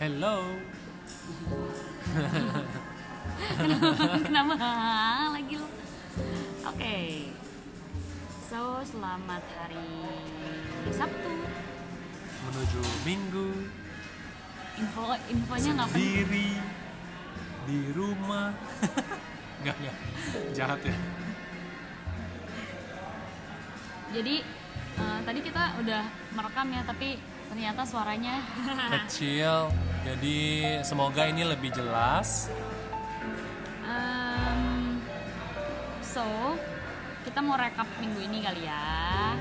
Hello. Kenapa lagi lo? Oke. So, selamat hari Sabtu. Menuju Minggu. Info infonya nggak. Sendiri di rumah. Enggak, enggak. Jahat ya. Jadi eh, tadi kita udah merekam ya, tapi ternyata suaranya Kecil. Jadi semoga ini lebih jelas. Em, so kita mau rekap minggu ini kali ya.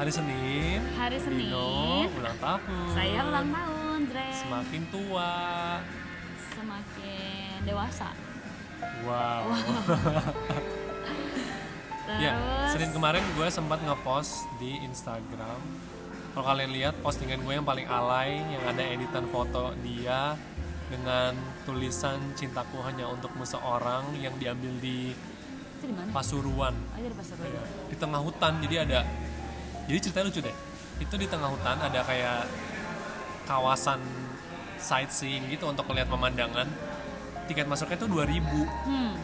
Hari Senin. Hari Senin. Dino ulang tahun. Saya ulang tahun, Dre. Semakin tua. Semakin dewasa. Wow. Terus Ya, Senin kemarin gue sempat ngepost di Instagram. Kalau kalian lihat postingan gue yang paling alay, yang ada editan foto dia dengan tulisan cintaku hanya untukmu seorang yang diambil di itu di mana? Pasuruan, Aja di pasar Raya. di tengah hutan. Jadi ada, jadi ceritanya lucu deh. Itu di tengah hutan ada kayak kawasan sightseeing gitu untuk melihat pemandangan. Tiket masuknya tuh 2000 Hmm.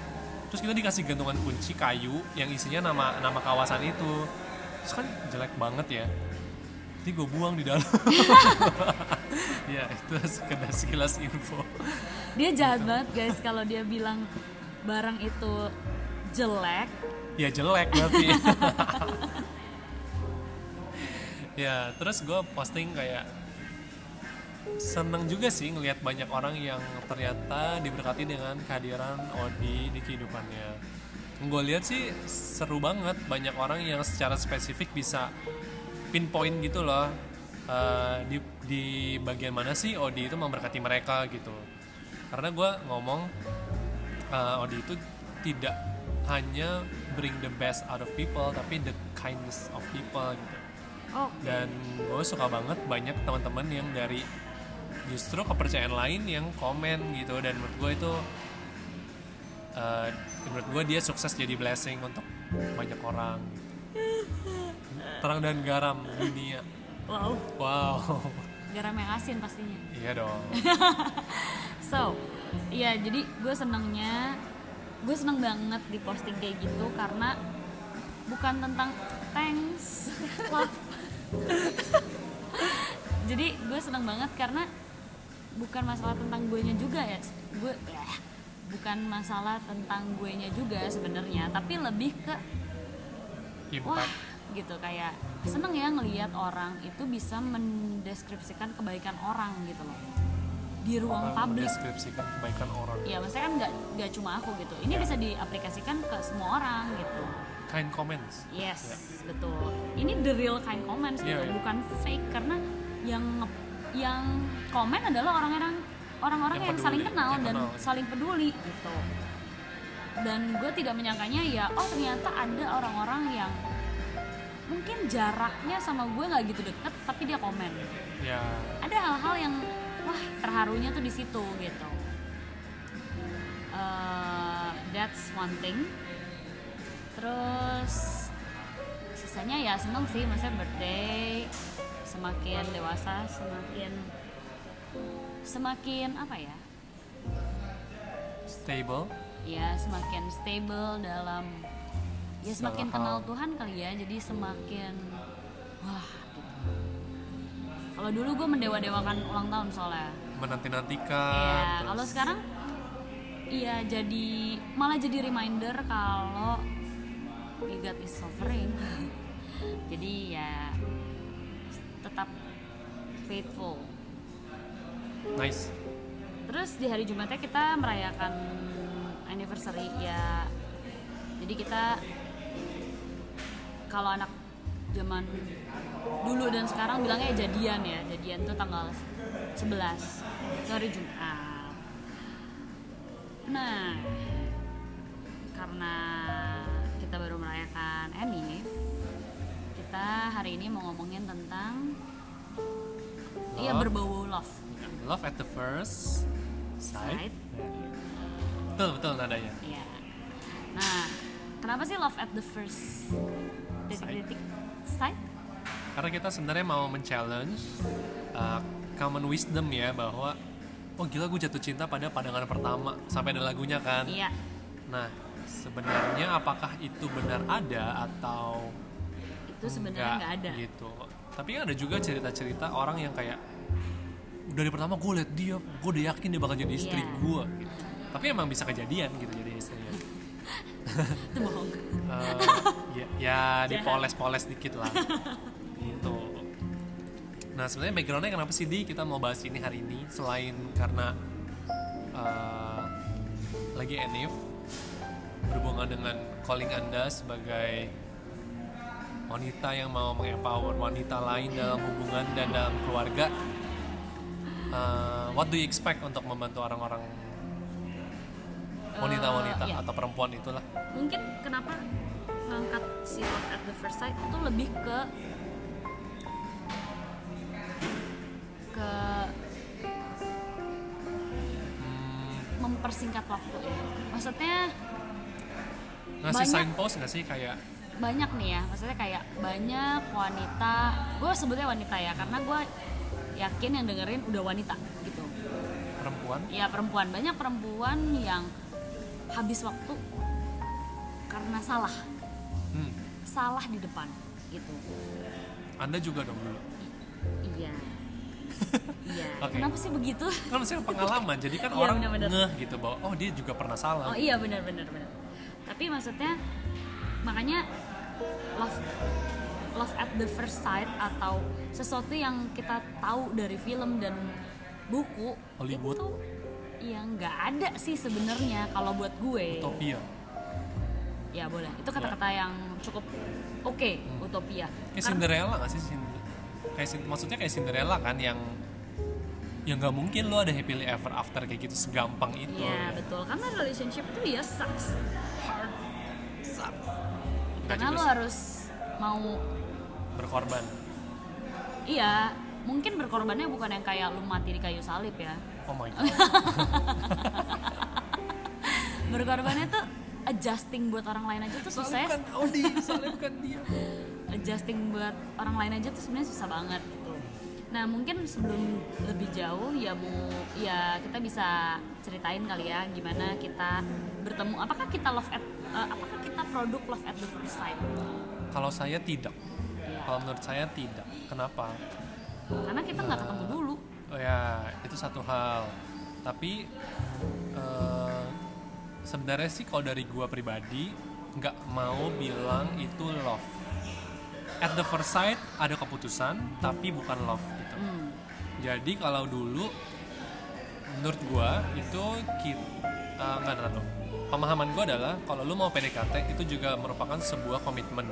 terus kita dikasih gantungan kunci kayu yang isinya nama nama kawasan itu terus kan jelek banget ya jadi gue buang di dalam. Ya itu sekedar sekilas info. Dia jahat banget guys kalau dia bilang barang itu jelek. ya jelek berarti. Ya terus gue posting kayak seneng juga sih ngelihat banyak orang yang ternyata diberkati dengan kehadiran Odi di kehidupannya. Gue lihat sih seru banget banyak orang yang secara spesifik bisa pinpoint gitu loh eh, di di bagian mana sih Odi itu memberkati mereka gitu. Karena gue ngomong eh, Odi itu tidak hanya bring the best out of people tapi the kindness of people gitu. Oh, dan gue suka banget banyak teman-teman yang dari justru kepercayaan lain yang komen gitu. Dan menurut gue itu eh, menurut gue dia sukses jadi blessing untuk banyak orang. gitu. Terang dan garam dunia wow. wow Garam yang asin pastinya. iya dong So, iya jadi gue senengnya gue seneng banget di posting kayak gitu karena bukan tentang thanks love. jadi gue seneng banget karena bukan masalah tentang gue nya juga ya gue eh, bukan masalah tentang gue nya juga sebenarnya tapi lebih ke wah impact gitu kayak seneng ya ngelihat orang itu bisa mendeskripsikan kebaikan orang gitu loh. Di ruang publik. mendeskripsikan kebaikan orang. Ya maksudnya kan nggak nggak cuma aku gitu. Ini bisa diaplikasikan ke semua orang gitu. Kind comments. Yes Ya. betul. Ini the real kind comments gitu Iya, iya. bukan fake. Karena yang yang komen adalah orang-orang orang-orang Yang yang, peduli, saling kenal yang dan kenal. saling peduli gitu dan gue tidak menyangkanya ya oh ternyata ada orang-orang yang mungkin jaraknya sama gue nggak gitu deket tapi dia komen. Ya. Ada hal-hal yang wah terharunya tuh di situ gitu. Eh, that's one thing. Terus sisanya ya seneng sih maksudnya birthday semakin dewasa semakin semakin apa ya? Stable ya semakin stable dalam ya semakin Segala kenal hal. Tuhan kali ya jadi semakin wah gitu kalau dulu gue mendewa-dewakan ulang tahun soalnya menanti-nantikan terus- kalau sekarang iya jadi malah jadi reminder kalau God is sovereign. jadi ya tetap faithful. nice Terus di hari Jumatnya kita merayakan anniversary ya. Jadi kita kalau anak zaman dulu dan sekarang bilangnya jadian ya. Jadian tuh tanggal 11 itu hari Jumat. Nah, karena kita baru merayakan Enif, kita hari ini mau ngomongin tentang iya Love. berbau love. love at the first sight, Sight. Betul betul nadanya Iya. Nah, kenapa sih love at the first detik-detik sight? karena kita sebenarnya mau men-challenge uh, common wisdom ya bahwa oh gila gue jatuh cinta pada pandangan pertama sampai ada lagunya kan iya nah sebenarnya apakah itu benar ada atau itu sebenarnya nggak ada gitu tapi kan ada juga cerita-cerita orang yang kayak dari pertama gue liat dia gue udah yakin dia bakal jadi istri Iya. gue gitu. Tapi emang bisa kejadian gitu jadi istrinya. Itu bohong. Eh, ya, ya dipoles-poles dikit lah. Gitu. Nah sebenarnya backgroundnya kenapa sih di? Kita mau bahas ini hari ini selain karena eh, lagi enif berhubungan dengan calling anda sebagai wanita yang mau mengempower wanita lain dalam hubungan dan dalam keluarga Eh, what do you expect untuk membantu orang-orang wanita-wanita Eh, iya. atau perempuan itulah mungkin kenapa ngangkat si love at the first sight itu lebih ke ke mempersingkat waktu ya maksudnya ngasih Banyak. signpost nggak sih kayak banyak nih ya maksudnya kayak banyak wanita gue sebutnya wanita ya karena gue yakin yang dengerin udah wanita gitu perempuan ya perempuan banyak perempuan yang habis waktu karena salah. Hmm, salah di depan gitu. Anda juga dong dulu. Iya. Iya. Oke. kenapa sih begitu? Kan maksudnya pengalaman jadi kan Iya, orang benar-benar. ngeh gitu bahwa oh dia juga pernah salah. Oh iya benar benar benar. Tapi maksudnya makanya love love at the first sight atau sesuatu yang kita tahu dari film dan buku Hollywood. itu yang nggak ada sih sebenarnya kalau buat gue. Utopia. Ya boleh. Itu kata-kata yang cukup oke Hmm. utopia. Kayak Karena- Cinderella nggak sih kayak maksudnya kayak Cinderella kan yang yang nggak mungkin lo ada happily ever after kayak gitu segampang itu. Iya ya. betul. Karena relationship itu ya sucks. Hard Suck. Nggak karena lo harus mau berkorban. Iya mungkin berkorbannya bukan yang kayak lu mati di kayu salib ya. Oh my god. Berkorbannya tuh adjusting buat orang lain aja tuh susah salibkan Audi salibkan dia. Adjusting buat orang lain aja tuh sebenarnya susah banget gitu. Nah mungkin sebelum lebih jauh ya mau ya kita bisa ceritain kali ya gimana kita bertemu apakah kita love at eh, apakah kita produk love at the first sight? Kalau saya tidak. Iya. kalau menurut saya tidak. Kenapa karena kita nggak ketemu dulu Oh ya, itu satu hal. Tapi eh, sebenarnya sih kalau dari gua pribadi nggak mau bilang itu love. At the first sight ada keputusan, tapi bukan love gitu. hmm. Jadi kalau dulu menurut gua itu kita nggak enggak, enggak, Pemahaman gua adalah kalau lu mau PDKT itu juga merupakan sebuah komitmen.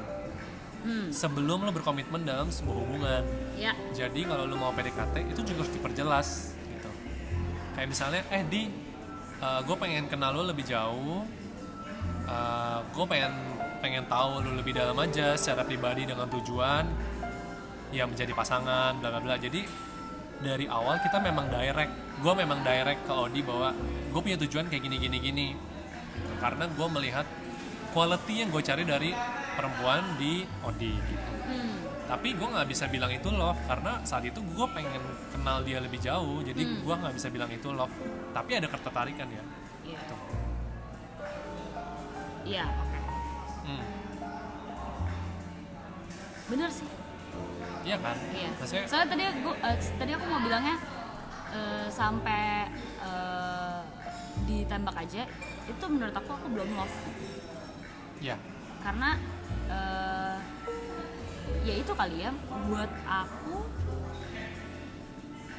Hmm. Sebelum lu berkomitmen dalam sebuah hubungan. Ya. Jadi kalau lu mau PDKT itu juga harus diperjelas gitu. Kayak misalnya eh di gue pengen kenal lu lebih jauh gue pengen pengen tahu lu lebih dalam aja secara pribadi dengan tujuan ya menjadi pasangan bla bla bla. Jadi dari awal kita memang direct. Gue memang direct ke Odi bahwa gue punya tujuan kayak gini gini gini. Karena gue melihat quality yang gue cari dari perempuan di Odi gitu hmm. tapi gue nggak bisa bilang itu love karena saat itu gue pengen kenal dia lebih jauh jadi Hmm. gue nggak bisa bilang itu love tapi ada ketertarikan ya iya Gitu. iya oke Hmm. bener sih iya kan Iya. maksudnya Soalnya tadi aku eh, tadi aku mau bilangnya eh, sampai eh, ditembak aja itu menurut aku aku belum love ya karena eh, ya itu kali ya buat aku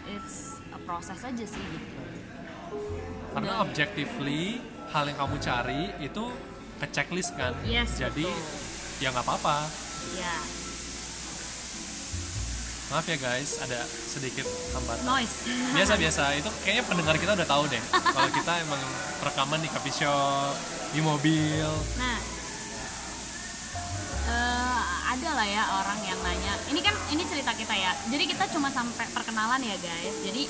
it's a proses aja sih gitu. karena Udah. objectively hal yang kamu cari itu ke checklist kan Yes, jadi betul. ya nggak apa-apa Ya maaf ya guys ada sedikit hambatan noise. biasa-biasa itu kayaknya pendengar kita udah tahu deh kalau kita emang rekaman di coffee shop di mobil Nah, eh, ada lah ya orang yang nanya. Ini kan ini cerita kita ya. Jadi kita cuma sampai perkenalan ya guys. Jadi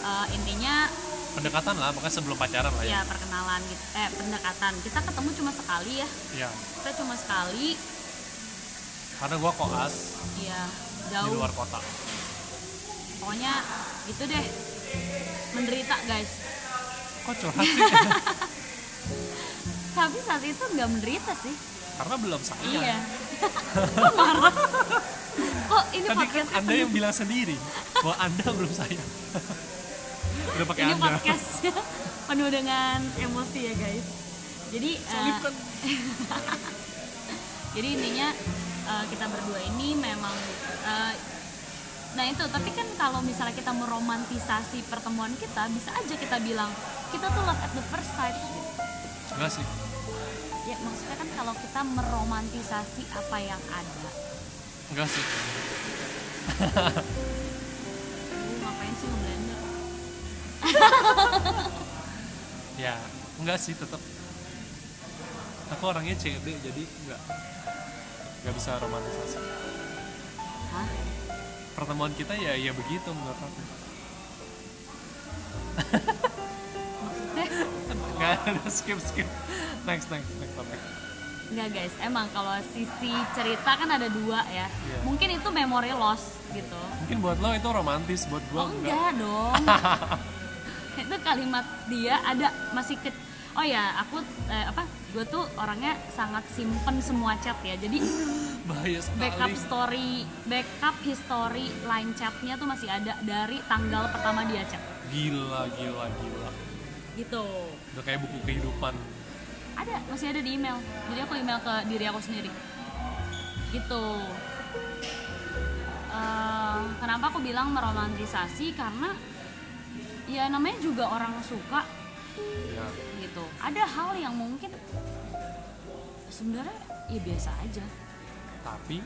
eh, intinya pendekatan lah makanya sebelum pacaran lah ya ya perkenalan gitu. Eh pendekatan. Kita ketemu cuma sekali ya. ya Kita cuma sekali. karena gua koas Ya di jauh. luar kota pokoknya gitu deh menderita guys kok curhat sih tapi saat itu nggak menderita sih karena belum saya iya marah kok ini tadi kan anda yang bilang sendiri bahwa anda belum saya udah pakai ini anda. podcastnya penuh dengan emosi ya guys. Jadi kan? jadi intinya eh, kita berdua ini memang eh, nah itu tapi kan kalau misalnya kita meromantisasi pertemuan kita bisa aja kita bilang kita tuh love at the first sight. Enggak sih ya maksudnya kan kalau kita meromantisasi apa yang ada. Enggak sih. Lu ngapain sih ngeblender? Ya enggak sih tetap aku orangnya CB jadi enggak. Enggak bisa romantisasi. Hah? pertemuan kita ya ya begitu menurut aku. Enggak ada skip skip next next next topic Enggak guys, emang kalau sisi cerita kan ada dua ya Iya. Mungkin itu memory loss gitu mungkin buat lo itu romantis buat gua Oh enggak enggak dong Itu kalimat dia ada masih ke Oh ya, aku eh, apa? Gue tuh orangnya sangat simpen semua chat ya. Jadi bahaya sekali backup story, backup history line chatnya tuh masih ada dari tanggal pertama dia chat. gila gila gila Gitu. udah kayak buku kehidupan Ada, masih ada di email. Jadi aku email ke diri aku sendiri. Gitu. Eh, kenapa aku bilang meromantisasi? Karena ya namanya juga orang suka ya gitu. Ada hal yang mungkin sebenarnya ya biasa aja. tapi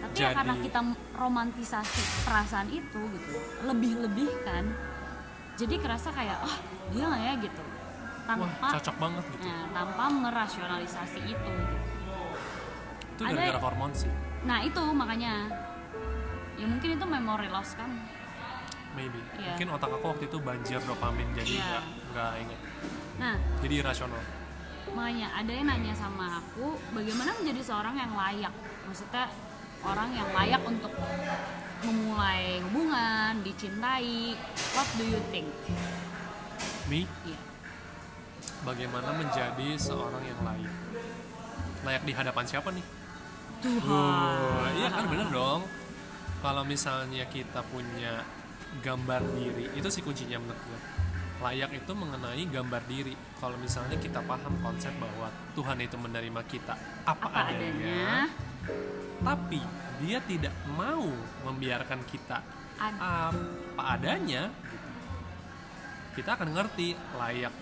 Tapi ya Jadi- karena kita romantisasi perasaan itu gitu, lebih-lebih kan. Jadi kerasa kayak ah dia nggak ya gitu. Wah Tanpa cocok banget gitu Nah, tanpa merasionalisasi itu. itu ada- gara-gara hormon sih Nah itu makanya ya mungkin itu memory loss kan. maybe Iya. mungkin otak aku waktu itu banjir dopamin jadi Iya. nggak inget Nah jadi irasional makanya ada yang nanya sama aku bagaimana menjadi seorang yang layak. Maksudnya orang yang layak untuk memulai hubungan, dicintai. What do you think? me Iya. Bagaimana menjadi seorang yang layak. Layak di hadapan siapa nih? Tuhan. Oh, iya kan bener dong. Kalau misalnya kita punya gambar diri itu sih kuncinya menurut gue layak itu mengenai gambar diri. Kalau misalnya kita paham konsep bahwa Tuhan itu menerima kita apa, Apa adanya. tapi dia tidak mau membiarkan kita Ad- apa adanya kita akan ngerti layak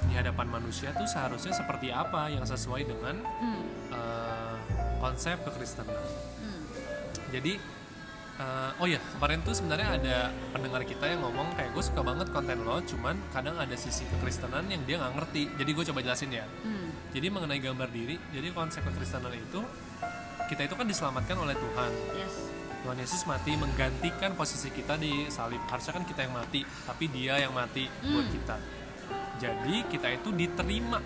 di hadapan manusia tuh seharusnya seperti apa yang sesuai dengan Hmm, eh, konsep kekristenan hmm. jadi eh, oh ya kemarin tuh sebenarnya ada pendengar kita yang ngomong kayak gue suka banget konten lo cuman kadang ada sisi kekristenan yang dia nggak ngerti jadi gue coba jelasin ya Hmm. jadi mengenai gambar diri jadi konsep kekristenan itu kita itu kan diselamatkan oleh Tuhan Yes. Tuhan Yesus mati menggantikan posisi kita di salib harusnya kan kita yang mati tapi dia yang mati buat Hmm. kita jadi kita itu diterima.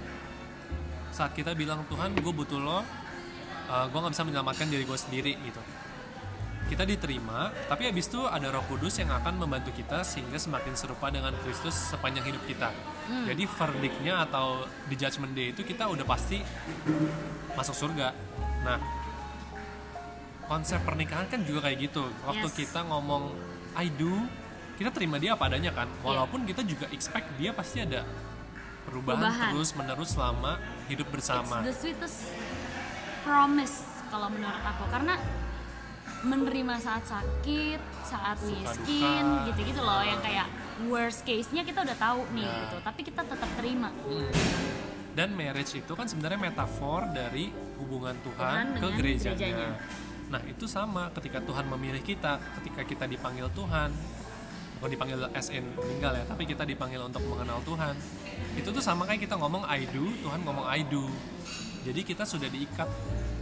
Saat kita bilang Tuhan gue butuh lo gue nggak bisa menyelamatkan diri gue sendiri gitu. Kita diterima tapi habis itu ada Roh Kudus yang akan membantu kita sehingga semakin serupa dengan Kristus sepanjang hidup kita. Hmm. jadi verdiknya atau di judgment day itu kita udah pasti masuk surga. Nah konsep pernikahan kan juga kayak gitu. Waktu Yes. kita ngomong I do kita terima dia apa adanya kan Iya. walaupun kita juga expect dia pasti ada perubahan, Perubahan. terus menerus selama hidup bersama It's the sweetest promise kalau menurut aku karena menerima saat sakit, saat Suka miskin, gitu-gitu loh yang kayak worst case-nya kita udah tahu nih Ya. gitu, tapi kita tetap terima. dan marriage itu kan sebenarnya metafor dari hubungan Tuhan, Tuhan ke gerejanya. gerejanya. Nah itu sama ketika Tuhan memilih kita, ketika kita dipanggil Tuhan, bukan dipanggil as in meninggal ya, tapi kita dipanggil untuk mengenal Tuhan. Itu tuh sama kayak kita ngomong I do, Tuhan ngomong I do. Jadi kita sudah diikat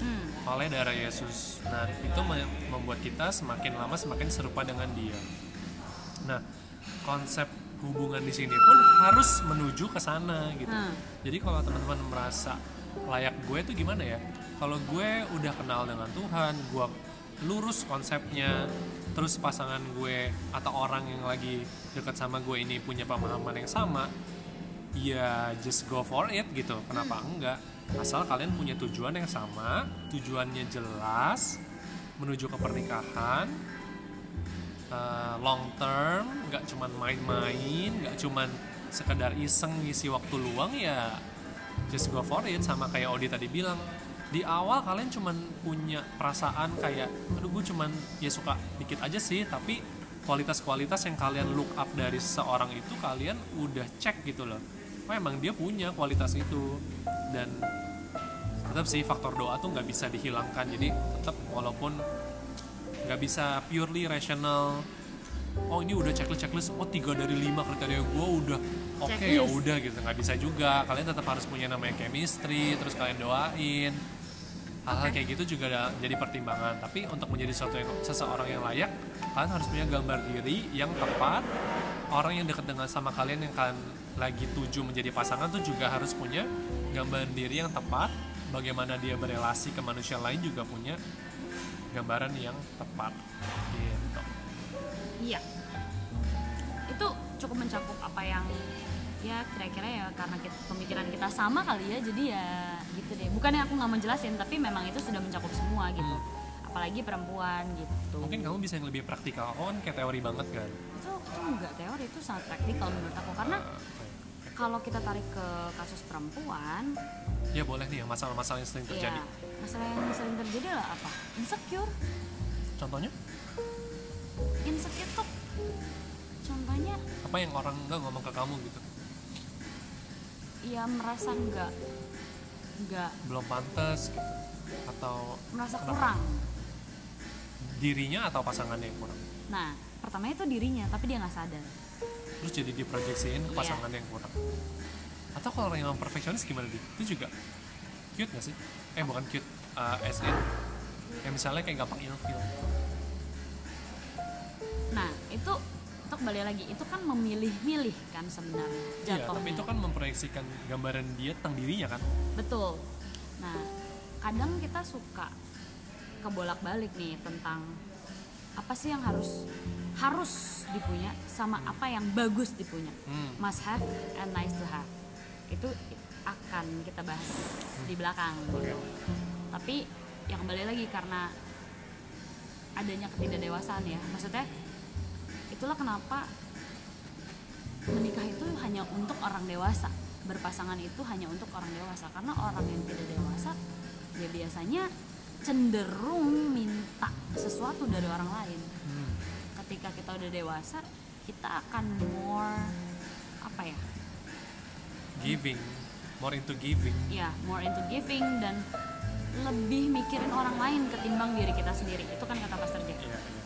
Hmm. oleh darah Yesus. Nah, itu me- membuat kita semakin lama semakin serupa dengan Dia. Nah, konsep hubungan di sini pun harus menuju ke sana gitu. Hmm. Jadi kalau teman-teman merasa layak gue tuh gimana ya? Kalau gue udah kenal dengan Tuhan, gue lurus konsepnya, terus pasangan gue atau orang yang lagi dekat sama gue ini punya pemahaman yang sama ya just go for it gitu. Kenapa enggak? Asal kalian punya tujuan yang sama tujuannya jelas menuju ke pernikahan uh, long term nggak cuman main-main nggak cuman sekedar iseng ngisi waktu luang ya just go for it. Sama kayak Odi tadi bilang di awal kalian cuman punya perasaan kayak aduh gue cuman ya suka dikit aja sih tapi kualitas-kualitas yang kalian look up dari seseorang itu kalian udah cek gitu loh. Oh emang dia punya kualitas itu. Dan tetap sih faktor doa tuh nggak bisa dihilangkan. Jadi tetap walaupun nggak bisa purely rational oh ini udah checklist checklist oh tiga dari lima kriteria gue udah oke okay, ya udah gitu. Nggak bisa juga. Kalian tetap harus punya namanya chemistry terus kalian doain hal-hal kayak gitu juga ada jadi pertimbangan. Tapi untuk menjadi sesuatu yang seseorang yang layak kalian harus punya gambar diri yang tepat. Orang yang dekat dengan sama kalian yang kalian lagi tuju menjadi pasangan tuh juga harus punya gambar diri yang tepat. Bagaimana dia berelasi ke manusia lain juga punya gambaran yang tepat. Gitu. Iya. Itu cukup mencakup apa yang ya kira-kira ya karena kita, pemikiran kita sama kali ya jadi ya gitu deh. Bukannya aku nggak menjelasin tapi memang itu sudah mencakup semua gitu. Hmm. apalagi perempuan gitu. Mungkin kamu bisa yang lebih praktikal. Aku kan kayak teori banget kan? Itu itu enggak teori itu sangat praktikal menurut aku. Karena uh, kalau kita tarik ke kasus perempuan ya boleh nih yang masalah-masalah yang sering iya, terjadi. ya, masalah yang sering terjadi adalah apa? Insecure. Contohnya? Insecure tuh contohnya apa yang orang nggak ngomong ke kamu gitu ya merasa nggak nggak belum pantas gitu atau merasa kenapa? kurang. Dirinya atau pasangannya yang kurang? Nah pertamanya itu dirinya tapi dia nggak sadar. Terus jadi diproyeksiin ke iya. pasangan yang kurang. Atau kalau orang yang perfeksionis gimana di? Itu juga cute gak sih? Eh bukan cute uh, SN yang misalnya kayak gampang ilfil nah itu untuk balik lagi itu kan memilih-milih kan sebenarnya jatuhnya. Iya, tapi itu kan memproyeksikan gambaran dia tentang dirinya kan. Betul. Nah, kadang kita suka kebolak-balik nih tentang apa sih yang harus harus dipunya sama apa yang bagus dipunya. Hmm. Must have and nice to have. Itu akan kita bahas di belakang gitu. Tapi yang kembali lagi karena adanya ketidakdewasaan ya. Maksudnya itulah kenapa menikah itu hanya untuk orang dewasa. Berpasangan itu hanya untuk orang dewasa. Karena orang yang tidak dewasa ya biasanya cenderung minta sesuatu dari orang lain. Hmm. ketika kita udah dewasa kita akan more apa ya? Giving. More into giving. Ya more into giving dan lebih mikirin orang lain ketimbang diri kita sendiri. Itu kan kata Pastor Jack. Yeah, yeah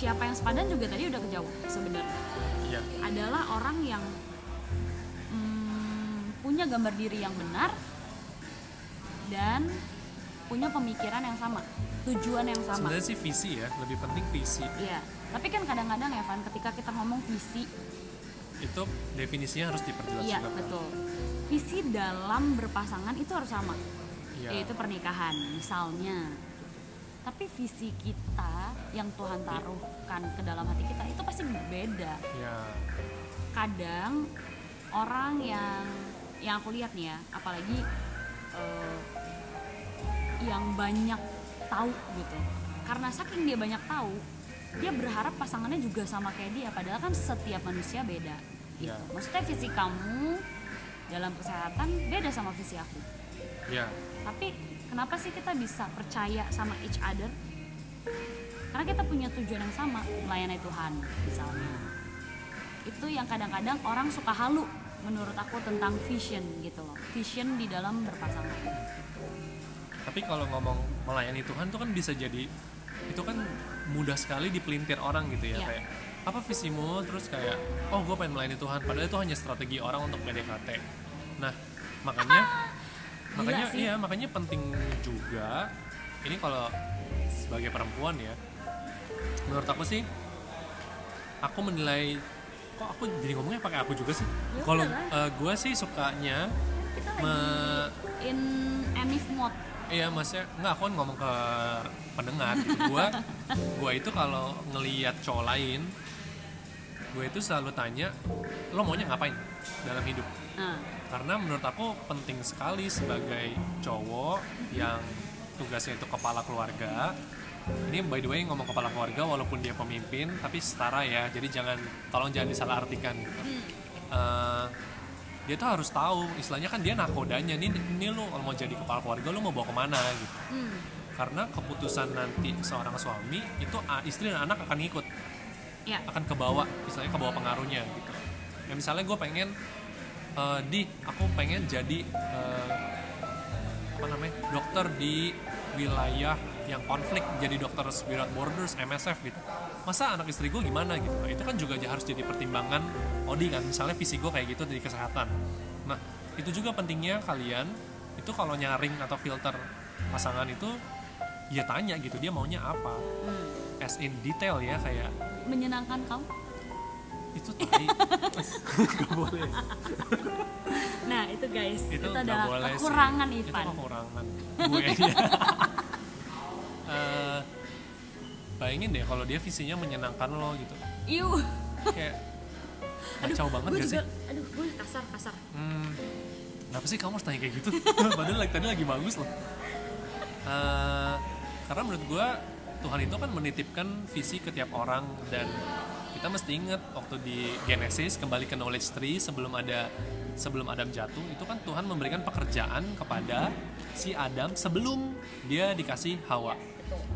siapa yang sepadan juga tadi udah kejauh sebenarnya. Ya. adalah orang yang hmm, punya gambar diri yang benar dan punya pemikiran yang sama tujuan yang sama. Sebenarnya sih visi ya lebih penting visi. Iya tapi kan kadang-kadang ya Van ketika kita ngomong visi itu definisinya harus diperjelas iya juga, betul. Visi dalam berpasangan itu harus sama ya. yaitu pernikahan misalnya. Tapi visi kita yang Tuhan taruhkan ke dalam hati kita itu pasti beda ya. kadang orang yang yang aku lihat nih ya apalagi uh, yang banyak tahu gitu karena saking dia banyak tahu dia berharap pasangannya juga sama kayak dia padahal kan setiap manusia beda gitu. ya. maksudnya visi kamu dalam kesehatan beda sama visi aku ya. tapi kenapa sih kita bisa percaya sama each other karena kita punya tujuan yang sama melayani Tuhan misalnya. Itu yang kadang-kadang orang suka halu menurut aku tentang vision gitu loh. Vision di dalam berpasangan. Tapi kalau ngomong melayani Tuhan itu kan bisa jadi itu kan mudah sekali dipelintir orang gitu ya, ya. kayak apa visimu? Terus kayak oh gue pengen melayani Tuhan. Padahal itu hanya strategi orang untuk PDKT nah makanya ah makanya iya makanya penting juga ini kalau sebagai perempuan ya menurut aku sih aku menilai kok aku jadi ngomongnya pakai aku juga sih? Ya, kalau uh, gue sih sukanya kita me... in Enif mode iya maksudnya nggak aku kan ngomong ke pendengar gitu. gua gua itu kalau ngelihat cowok lain gue itu selalu tanya lo maunya ngapain dalam hidup? Nah, karena menurut aku penting sekali sebagai cowok yang tugasnya itu kepala keluarga ini by the way ngomong kepala keluarga walaupun dia pemimpin tapi setara ya. Jadi jangan tolong jangan disalahartikan. Gitu Eh, dia tuh harus tahu istilahnya kan dia nakodanya. Ini ini lu kalau mau jadi kepala keluarga lu mau bawa ke mana gitu. Hmm, karena keputusan nanti seorang suami itu istri dan anak akan ngikut. Ya, akan ke bawah istilahnya ke bawah pengaruhnya gitu. Ya misalnya gue pengen eh, di aku pengen jadi eh, apa namanya dokter di wilayah yang konflik jadi dokter Without Borders MSF gitu. Masa anak istri gue gimana gitu? Nah, itu kan juga harus jadi pertimbangan Odi kan misalnya visi gue kayak gitu dari kesehatan. Nah itu juga pentingnya kalian itu kalau nyaring atau filter pasangan itu ya tanya gitu dia maunya apa? Hmm. as in detail ya kayak menyenangkan kamu itu tai Gak boleh. Nah itu guys itu itu, adalah boleh kekurangan sih. Ivan. itu kekurangan. Gue bayangin deh kalau dia visinya menyenangkan lo gitu. Iu. kayak kacau banget gue gak sih? juga aduh gue kasar kasar. Hmm, kenapa sih kamu harus tanya kayak gitu? Padahal like, tadi lagi bagus loh. Eh, karena menurut gue Tuhan itu kan menitipkan visi ke tiap orang dan kita mesti ingat waktu di Genesis kembali ke knowledge tree sebelum ada sebelum Adam jatuh itu kan Tuhan memberikan pekerjaan kepada si Adam sebelum dia dikasih Hawa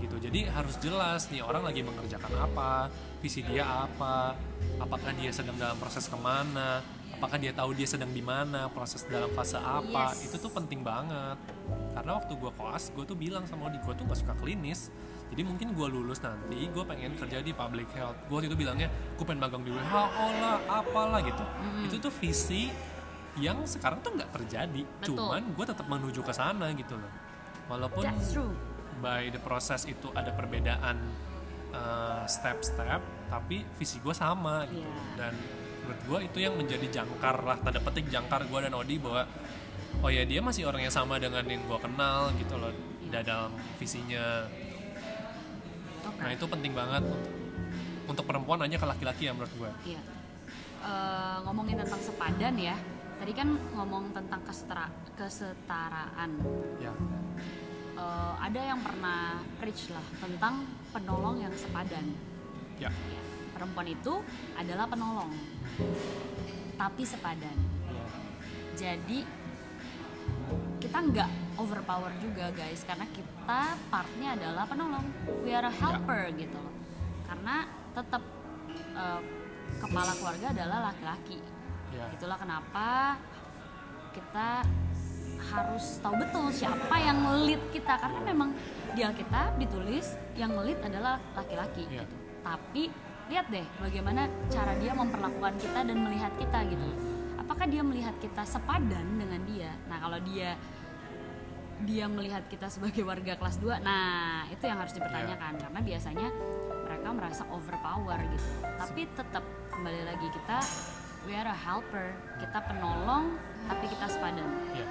gitu. Jadi harus jelas nih orang lagi mengerjakan apa visi dia apa apakah dia sedang dalam proses ke mana apakah dia tahu dia sedang di mana proses dalam fase apa. Yes. itu tuh penting banget. Karena waktu gue koas gue tuh bilang sama Odi gue tuh gak suka klinis. Jadi mungkin gue lulus nanti gue pengen kerja di public health. Gue waktu itu bilangnya gue pengen magang di WHO lah apalah gitu. Itu tuh visi yang sekarang tuh nggak terjadi. Betul. cuman gue tetap menuju ke sana gitu loh. Walaupun that's true by the process itu ada perbedaan uh, step-step tapi visi gue sama gitu Iya. dan menurut gue itu yang menjadi jangkar lah tanda petik jangkar gue dan Odi bahwa oh ya dia masih orang yang sama dengan yang gue kenal gitu loh da- dalam visinya oke nah itu penting banget untuk, untuk perempuan aja ke laki-laki ya menurut gue Iya. Eh, ngomongin tentang sepadan ya. Tadi kan ngomong tentang kesetara, kesetaraan. ya Eh, ada yang pernah preach lah tentang penolong yang sepadan. ya Ya, perempuan itu adalah penolong, tapi sepadan. ya. Jadi kita nggak overpower juga guys, karena kita partnya adalah penolong. We are a helper gitu loh. Karena tetap eh, kepala keluarga adalah laki-laki. ya. Itulah kenapa kita harus tahu betul siapa yang lead kita karena memang di Alkitab ditulis yang lead adalah laki-laki Iya. gitu. Tapi lihat deh bagaimana cara dia memperlakukan kita dan melihat kita gitu. Apakah dia melihat kita sepadan dengan dia? Nah, kalau dia dia melihat kita sebagai warga kelas 2, nah itu yang harus dipertanyakan karena biasanya mereka merasa overpower gitu. Tapi tetap kembali lagi kita we are a helper, kita penolong tapi kita sepadan. Ya.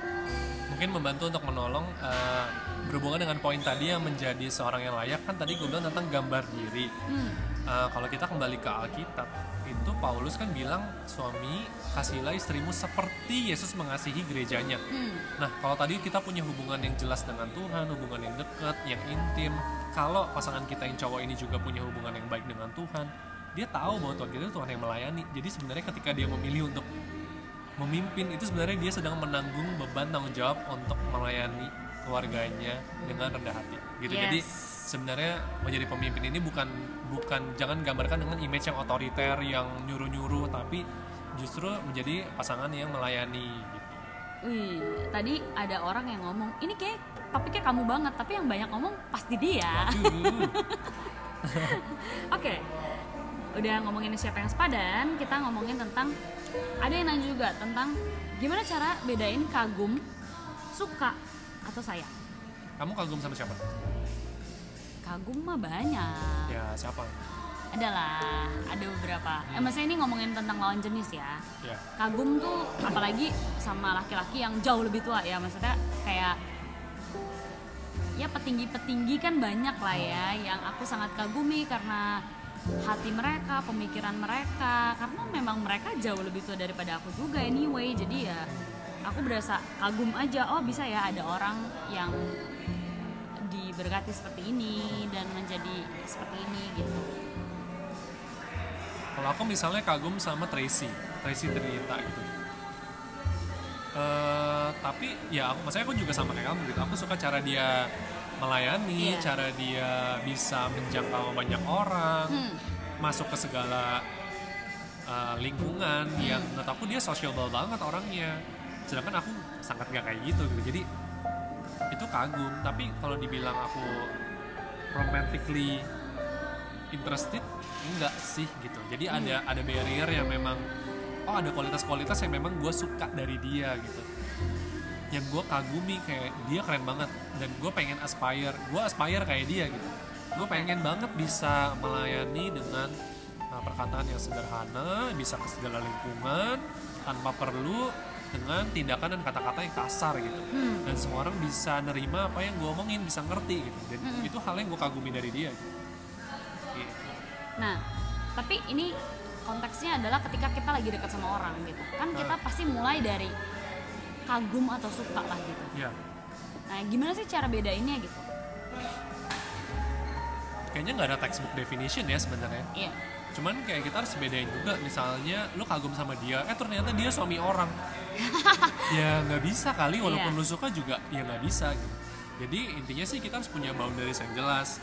Mungkin membantu untuk menolong eh, berhubungan dengan poin tadi yang menjadi seorang yang layak kan tadi gue bilang tentang gambar diri. Hmm, Eh, kalau kita kembali ke Alkitab itu Paulus kan bilang suami kasihlah istrimu seperti Yesus mengasihi gerejanya. hmm, Nah kalau tadi kita punya hubungan yang jelas dengan Tuhan, hubungan yang dekat, yang intim. Kalau pasangan kita yang cowok ini juga punya hubungan yang baik dengan Tuhan, dia tahu bahwa Tuhan kita itu Tuhan yang melayani. Jadi sebenarnya ketika dia memilih untuk memimpin itu sebenarnya dia sedang menanggung beban tanggung jawab untuk melayani keluarganya dengan rendah hati. Gitu. Jadi Yes. sebenarnya menjadi pemimpin ini bukan bukan jangan gambarkan dengan image yang otoriter yang nyuruh-nyuruh tapi justru menjadi pasangan yang melayani gitu. Wih, tadi ada orang yang ngomong ini kayak topiknya kamu banget, tapi yang banyak ngomong pasti dia. Oke, udah ngomongin siapa yang sepadan, kita ngomongin tentang ada yang nanya juga tentang gimana cara bedain kagum, suka atau sayang. Kamu kagum sama siapa? Kagum mah banyak. Ya siapa? Adalah, ada beberapa. Eh, maksudnya ini ngomongin tentang lawan jenis ya. Ya. Kagum tuh apalagi sama laki-laki yang jauh lebih tua ya, maksudnya kayak ya petinggi-petinggi kan banyak lah ya yang aku sangat kagumi karena hati mereka, pemikiran mereka karena memang mereka jauh lebih tua daripada aku juga anyway. Jadi ya aku berasa kagum aja oh bisa ya ada orang yang diberkati seperti ini dan menjadi seperti ini gitu. Kalau aku misalnya kagum sama Tracy, Tracy Trinita gitu. Eh, tapi ya aku, maksudnya aku juga sama kayak kamu gitu. Aku suka cara dia melayani, Iya. cara dia bisa menjangkau banyak orang, Hmm. masuk ke segala uh, lingkungan Hmm. yang menurut aku dia sociable banget orangnya. Sedangkan aku sangat gak kayak gitu gitu. Jadi itu kagum. Tapi kalau dibilang aku romantically interested enggak sih gitu. Jadi Hmm. ada ada barrier yang memang oh ada kualitas-kualitas yang memang gue suka dari dia gitu yang gue kagumi kayak dia keren banget dan gue pengen aspire gue aspire kayak dia gitu gue pengen banget bisa melayani dengan uh, perkataan yang sederhana bisa ke segala lingkungan tanpa perlu dengan tindakan dan kata-kata yang kasar gitu Hmm. dan semua orang bisa nerima apa yang gue omongin bisa ngerti gitu dan Mm-mm. itu hal yang gue kagumi dari dia gitu. Gitu. Nah, tapi ini konteksnya adalah ketika kita lagi dekat sama orang gitu. Kan kita Ah. pasti mulai dari kagum atau suka lah gitu. ya Nah, gimana sih cara bedainnya gitu? kayaknya nggak ada textbook definition ya sebenarnya Iya. cuman kayak kita harus bedain juga misalnya lu kagum sama dia eh ternyata dia suami orang ya nggak bisa kali walaupun Iya. lu suka juga ya nggak bisa gitu jadi intinya sih kita harus punya boundaries yang jelas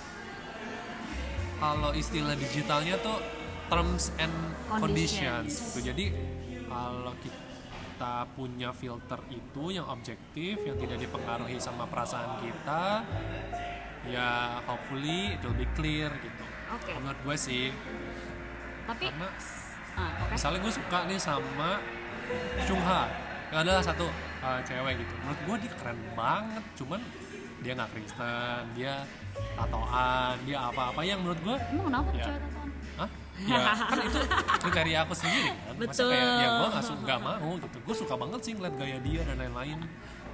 kalau istilah digitalnya tuh terms and conditions, Conditions. gitu jadi kalau kita punya filter itu yang objektif yang tidak dipengaruhi sama perasaan kita ya hopefully it will be clear gitu Oke. menurut gue sih Tapi karena ah, oke. misalnya gue suka nih sama Chungha adalah satu uh, cewek gitu menurut gue dia keren banget cuman dia nggak Kristen dia tatoan dia apa-apa yang menurut gue Emang kenapa Ya. cewek tatoan? Ya kan itu kriteria aku sendiri kan Masa Betul. kayak ya gue nggak mau gitu Gue suka banget sih ngeliat gaya dia dan lain-lain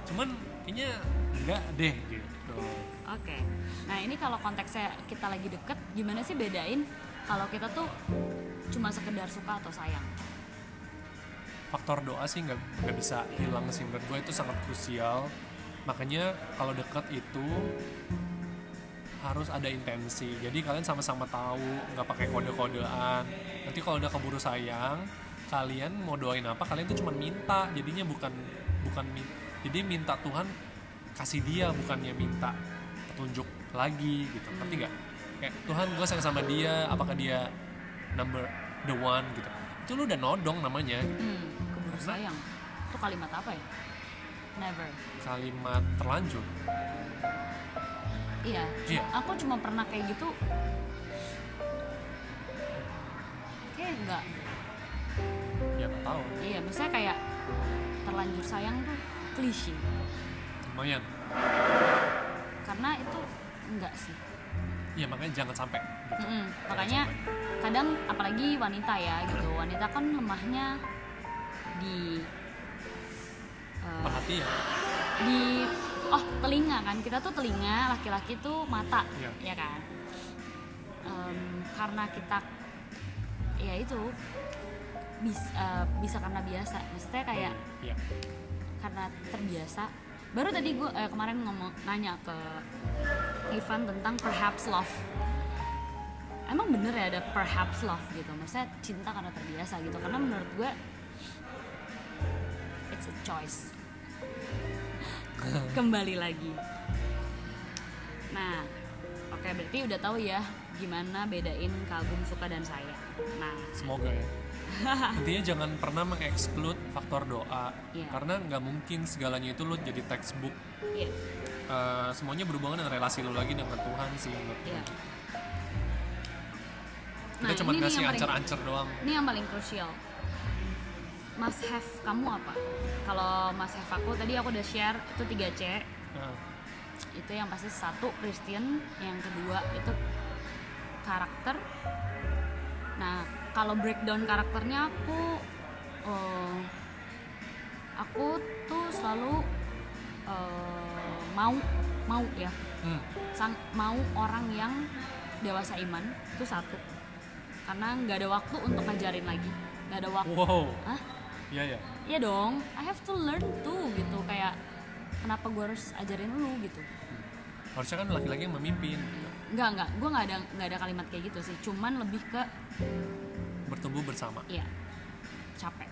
Cuman kayaknya enggak deh gitu Oke. Nah, ini kalau konteksnya kita lagi deket, gimana sih bedain kalau kita tuh cuma sekedar suka atau sayang? faktor doa sih nggak nggak bisa hilang sih menurut gue itu sangat krusial makanya kalau deket itu harus ada intensi. Jadi kalian sama-sama tahu nggak pakai kode-kodean. Nanti kalau udah keburu sayang kalian mau doain apa kalian tuh cuma minta. Jadinya bukan bukan min- jadi minta Tuhan kasih dia bukannya minta petunjuk lagi gitu. Ngerti nggak? Kayak Tuhan gue sayang sama dia apakah dia number the one? Gitu. Itu lu udah nodong namanya gitu. Hmm, keburu sayang. Itu kalimat apa ya? Never. kalimat terlanjur Iya. Iya. Aku cuma pernah kayak gitu. Kayak enggak. ya nggak tahu Iya, maksudnya kayak terlanjur sayang tuh klise. lumayan Karena itu enggak sih. ya makanya jangan sampai gitu. Mm-mm. Jangan Makanya sampai. kadang apalagi wanita ya gitu. Wanita kan lemahnya di eh, perhatian di oh telinga kan? Kita tuh telinga laki-laki tuh mata Iya. ya kan? Em, karena kita ya itu bisa bisa karena biasa. Maksudnya kayak ya karena terbiasa. Baru tadi gue eh, kemarin ngomong nanya ke Ivan tentang perhaps love. Emang bener ya ada perhaps love gitu? Maksudnya cinta karena terbiasa gitu? Karena menurut gue it's a choice kembali lagi. Nah oke berarti udah tahu ya gimana bedain kagum suka dan sayang. Nah. Semoga ya. Intinya jangan pernah mengeksklud faktor doa Iya. karena nggak mungkin segalanya itu lo jadi textbook. Iya. Eh, semuanya berhubungan dengan relasi lo lagi dengan Tuhan sih menurut iya. Kita cuma ini nih ngasih ancer-ancer doang. Ini yang paling krusial. Must have kamu apa? Kalau must have aku tadi aku udah share itu 3C. Nah, Itu yang pasti satu Christian, yang kedua itu karakter. Nah, kalau breakdown karakternya aku eh, aku tuh selalu eh, mau mau ya Hmm. sang mau orang yang dewasa iman itu satu karena nggak ada waktu untuk ngajarin lagi nggak ada waktu Wow. Hah? Iya ya. Iya dong, I have to learn too gitu kayak kenapa gue harus ajarin lu gitu. Harusnya kan laki-laki yang memimpin. Gitu. Enggak enggak, gue nggak ada nggak ada kalimat kayak gitu sih. Cuman lebih ke Bertumbuh bersama. ya capek.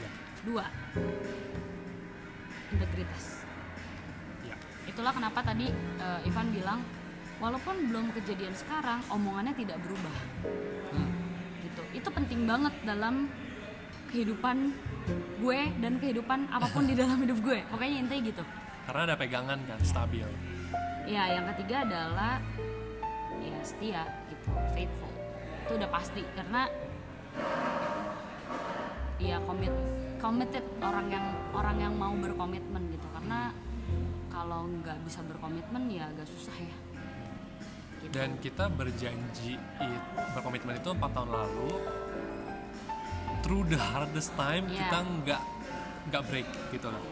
Iya. Dua, integritas. Iya. Itulah kenapa tadi eh, Ivan bilang walaupun belum kejadian sekarang, omongannya tidak berubah. Hmm. Gitu. Itu penting banget dalam kehidupan gue dan kehidupan apa pun di dalam hidup gue. Pokoknya intinya gitu. Karena ada pegangan kan, stabil. Ya, yang ketiga adalah ya setia gitu, faithful. Itu udah pasti karena ya komit committed orang yang orang yang mau berkomitmen gitu. Karena kalau nggak bisa berkomitmen ya agak susah ya. Gitu. Dan kita berjanji it, berkomitmen itu 4 tahun lalu. Through the hardest time Iya. kita nggak nggak break gitu loh.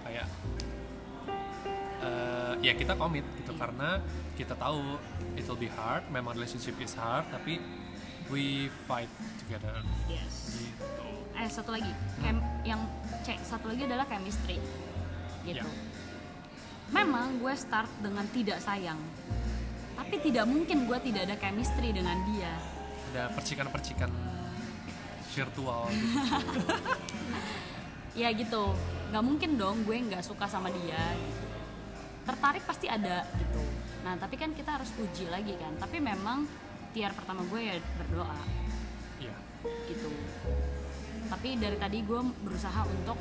Kayak eh, ya kita komit gitu Iya. karena kita tahu it will be hard. Memang relationship is hard tapi we fight together. Yes. Gitu. Eh satu lagi, chem, yang C satu lagi adalah chemistry. Gitu. Ya. Memang gue start dengan tidak sayang. Tapi tidak mungkin gue tidak ada chemistry dengan dia. Ada percikan-percikan virtual gitu. ya gitu. Nggak mungkin dong gue nggak suka sama dia. Gitu tertarik pasti ada gitu. Nah tapi kan kita harus uji lagi kan. Tapi memang tiar pertama gue ya berdoa. Iya. gitu. Tapi dari tadi gue berusaha untuk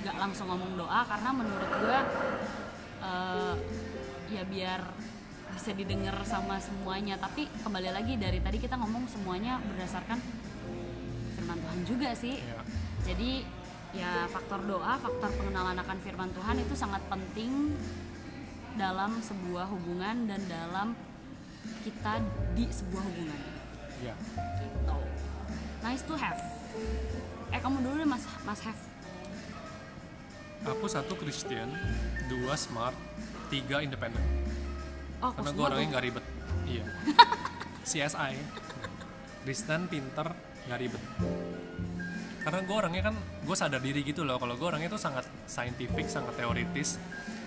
nggak langsung ngomong doa karena menurut gue eh, ya biar bisa didengar sama semuanya. Tapi kembali lagi dari tadi kita ngomong semuanya berdasarkan firman Tuhan juga sih Iya. jadi ya faktor doa, faktor pengenalan akan firman Tuhan itu sangat penting dalam sebuah hubungan dan dalam kita di sebuah hubungan. Iya. Gitu. Nice to have. Eh kamu dulu deh Mas Mas have. Aku satu Christian, dua smart, tiga independen. Oh, Karena gue orangnya nggak ribet. Iya. CSI. Kristen, pinter, nggak ribet. Karena gue orangnya kan, gue sadar diri gitu loh. Kalau gue orangnya tuh sangat scientific, sangat teoritis.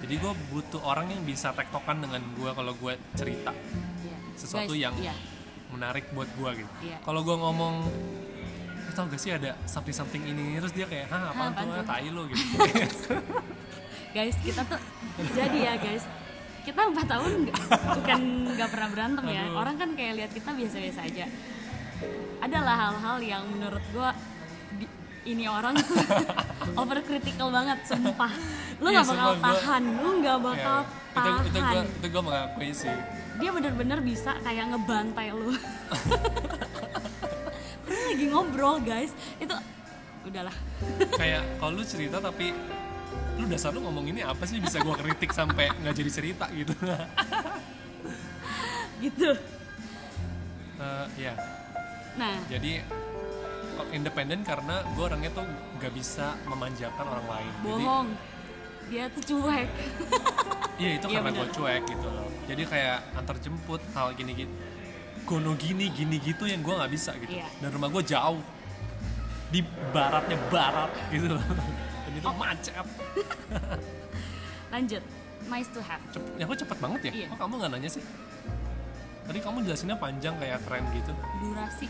Jadi gue butuh orang yang bisa tektokan dengan gue kalau gue cerita Iya. sesuatu Guys, yang iya. menarik buat gue gitu. Iya. Kalau gue ngomong, "Eh, tau gak sih ada something something ini, terus dia kayak, hah apaan apaan tuh, tuh?" Tai lo gitu. Guys, kita tuh jadi ya guys. Kita empat tahun bukan nggak pernah berantem ya. Aduh. Orang kan kayak lihat kita biasa-biasa aja. Adalah hal-hal yang menurut gua di- ini orang tuh overcritical banget, sumpah. Lu Iya, nggak bakal sumpah, gua- tahan, lu nggak Ya, bakal itu tahan. itu gue itu gue mengakui sih. Dia bener-bener bisa kayak ngebantai lu. Padahal lagi ngobrol guys, itu udahlah. kayak kalau lu cerita tapi lu dasar lu ngomong ini apa sih bisa gua kritik sampai nggak jadi cerita gitu gitu. Eh, ya Nah, jadi kok independen karena gue orangnya tuh nggak bisa memanjakan orang lain bohong. Dia tuh cuek. jadi iya itu Iya, karena bener. gue cuek gitu loh jadi kayak antar jemput hal gini gitu gono gini gini gitu yang gue nggak bisa gitu Iya. dan rumah gue jauh di baratnya barat gitu loh dan itu Oh. macet Lanjut. Nice to have. Cep- ya kok cepet banget ya Iya. kok kamu nggak nanya sih tadi kamu jelasinnya panjang kayak keren gitu Durasi.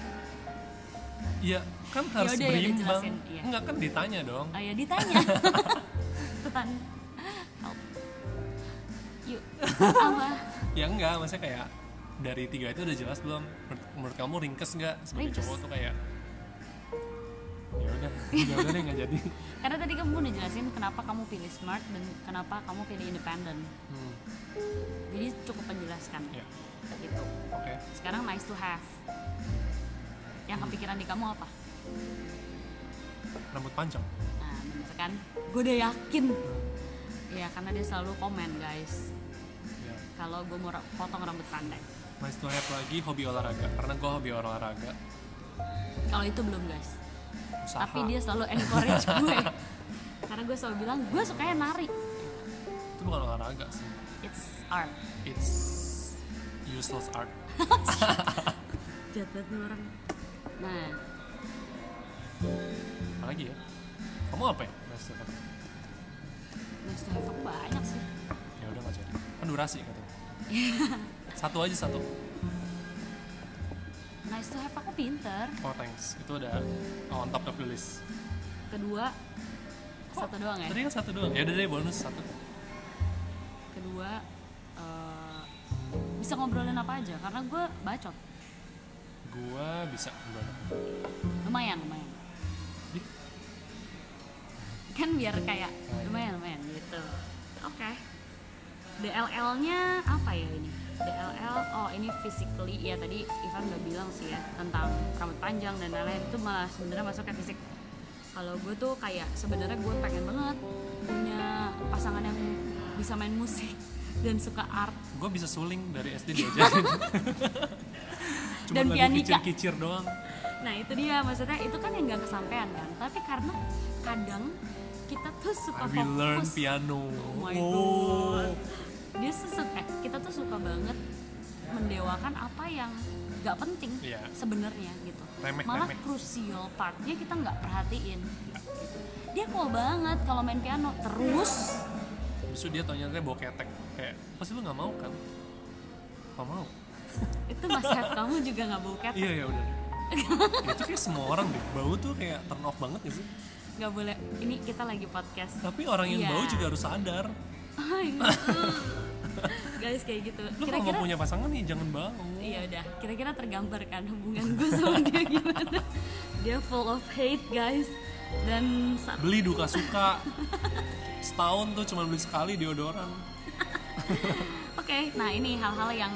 Iya, kan harus Yaudah, ya, berimbang. dijelasin, iya. Enggak kan ditanya dong. Oh ya ditanya. Tuhan. Help. Yuk. Apa? Ya enggak, maksudnya kayak dari tiga itu udah jelas belum? Menurut, menurut kamu ringkes nggak sebagai Ringkes. cowok tuh kayak ya ya deh nggak jadi. Karena tadi kamu udah jelasin kenapa kamu pilih smart dan kenapa kamu pilih independen. Hmm, Jadi cukup menjelaskan. ya, Gitu. oke. Sekarang nice to have. Yang kepikiran di kamu apa? Rambut panjang. Nah, bener kan? Gue udah yakin. Ya, karena dia selalu komen, guys. Ya. Kalau gue mau potong rambut pendek. Nice to have lagi hobi olahraga. Karena gue hobi olahraga. Kalau itu belum, guys. Usaha. Tapi dia selalu encourage gue. Karena gue selalu bilang, gue sukanya nari. itu bukan olahraga sih. It's art. It's useless art. Jahat banget nih orang. Nah. Apa lagi ya? Kamu apa ya? Nice to have. next to banyak sih. Ya udah nggak jadi kan durasi katanya. Satu aja satu nice to have aku pinter. Oh thanks. Itu udah on top of the list. Kedua satu doang ya? tadi kan satu doang? Ya udah deh bonus satu. Kedua eh, bisa ngobrolin apa aja? Karena gue bacot. Gua bisa gimana lumayan lumayan. Kan biar kayak lumayan lumayan gitu. Oke. DLL nya apa ya ini DLL oh ini physically ya tadi Ivan udah bilang sih ya tentang rambut panjang dan lain-lain itu malah sebenarnya masuk ke fisik. Kalau gue tuh kayak sebenarnya gue pengen banget punya pasangan yang bisa main musik dan suka art. Gue bisa suling dari SD diajarin cuma Dan lagu kicir-kicir doang. Nah itu dia maksudnya itu kan yang gak kesampaian kan Tapi karena kadang kita tuh suka I will learn fokus. piano? Oh my god Dia suka, eh, kita tuh suka banget mendewakan apa yang gak penting Iya. sebenarnya gitu. Remeh, Malah crucial partnya kita nggak perhatiin gitu. Dia cool banget kalau main piano. Terus Besok dia tanya dia bawa ketek kayak pasti lu nggak mau kan? Nggak mau. Itu mas kamu juga gak bau ketek? Iya ya udah. Itu kayak semua orang deh bau tuh kayak turn off banget gak sih? Gak boleh, ini kita lagi podcast. Tapi orang yang Iya. bau juga harus sadar. Ay, Guys kayak gitu. Lu kalau Kira-kira mau punya pasangan nih jangan bau Iya udah, kira-kira tergambar kan hubungan gue sama dia gimana? Dia full of hate guys. Dan saat beli duka suka. Setahun tuh cuma beli sekali deodoran. Oke, nah ini hal-hal yang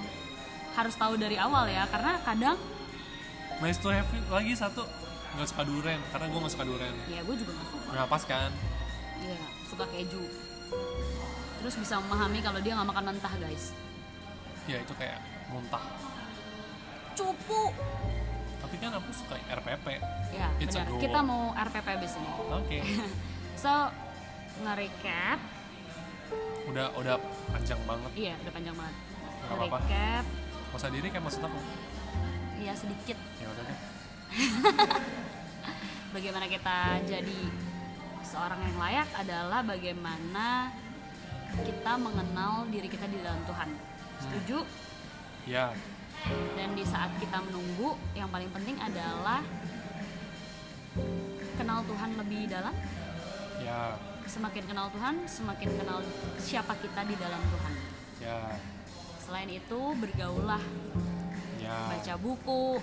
harus tahu dari awal ya karena kadang nice to have lagi satu nggak suka duren karena gue nggak suka duren ya gue juga gak suka. Nggak pas kan? Iya, suka keju Terus bisa memahami kalau dia nggak makan mentah guys. Ya itu kayak muntah. Cupu. Tapi kan aku suka RPP Ya It's benar, kita mau RPP abis ini. Oke. So, nge-recap. Udah udah panjang banget. Iya, udah panjang banget. Nggak apa-apa. Masa diri kayak maksud aku? Iya sedikit. Ya udah deh. Bagaimana kita jadi seorang yang layak adalah bagaimana kita mengenal diri kita di dalam Tuhan. Setuju? ya. Dan di saat kita menunggu, yang paling penting adalah kenal Tuhan lebih dalam. ya. Semakin kenal Tuhan, semakin kenal siapa kita di dalam Tuhan. ya. Selain itu, bergaullah, ya. Baca buku,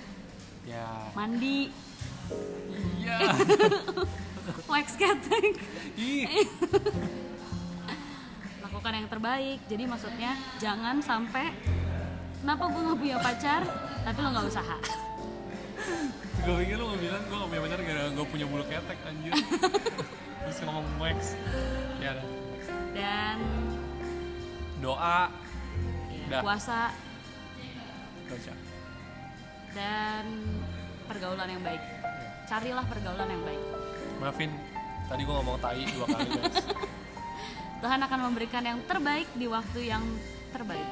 ya. Mandi, iya. Wax cutting. ih lakukan yang terbaik. Jadi maksudnya jangan sampai kenapa gue nggak punya pacar tapi lo nggak usaha? Gue pikir lu mau bilang gue gak punya pacar gara-gara gue punya bulu ketek anjir. Terus ngomong wax ya dan doa. Ya, puasa. Baca. Dan pergaulan yang baik. Carilah pergaulan yang baik. Maafin tadi gue ngomong tai dua kali guys Tuhan akan memberikan yang terbaik di waktu yang terbaik.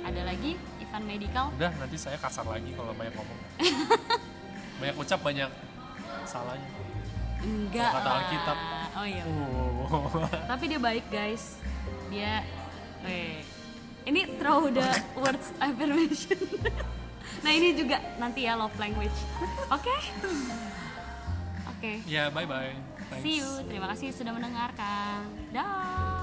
Ada lagi? Ivan Medical? Udah nanti saya kasar lagi kalau banyak ngomong. Banyak ucap banyak salahnya. Enggak Kata. Alkitab. oh iya. Oh. tapi dia baik guys. Dia eh ini throw the words affirmation. Nah ini juga nanti ya love language. Oke? Oke. Ya bye bye see you. Terima kasih sudah mendengarkan. Dah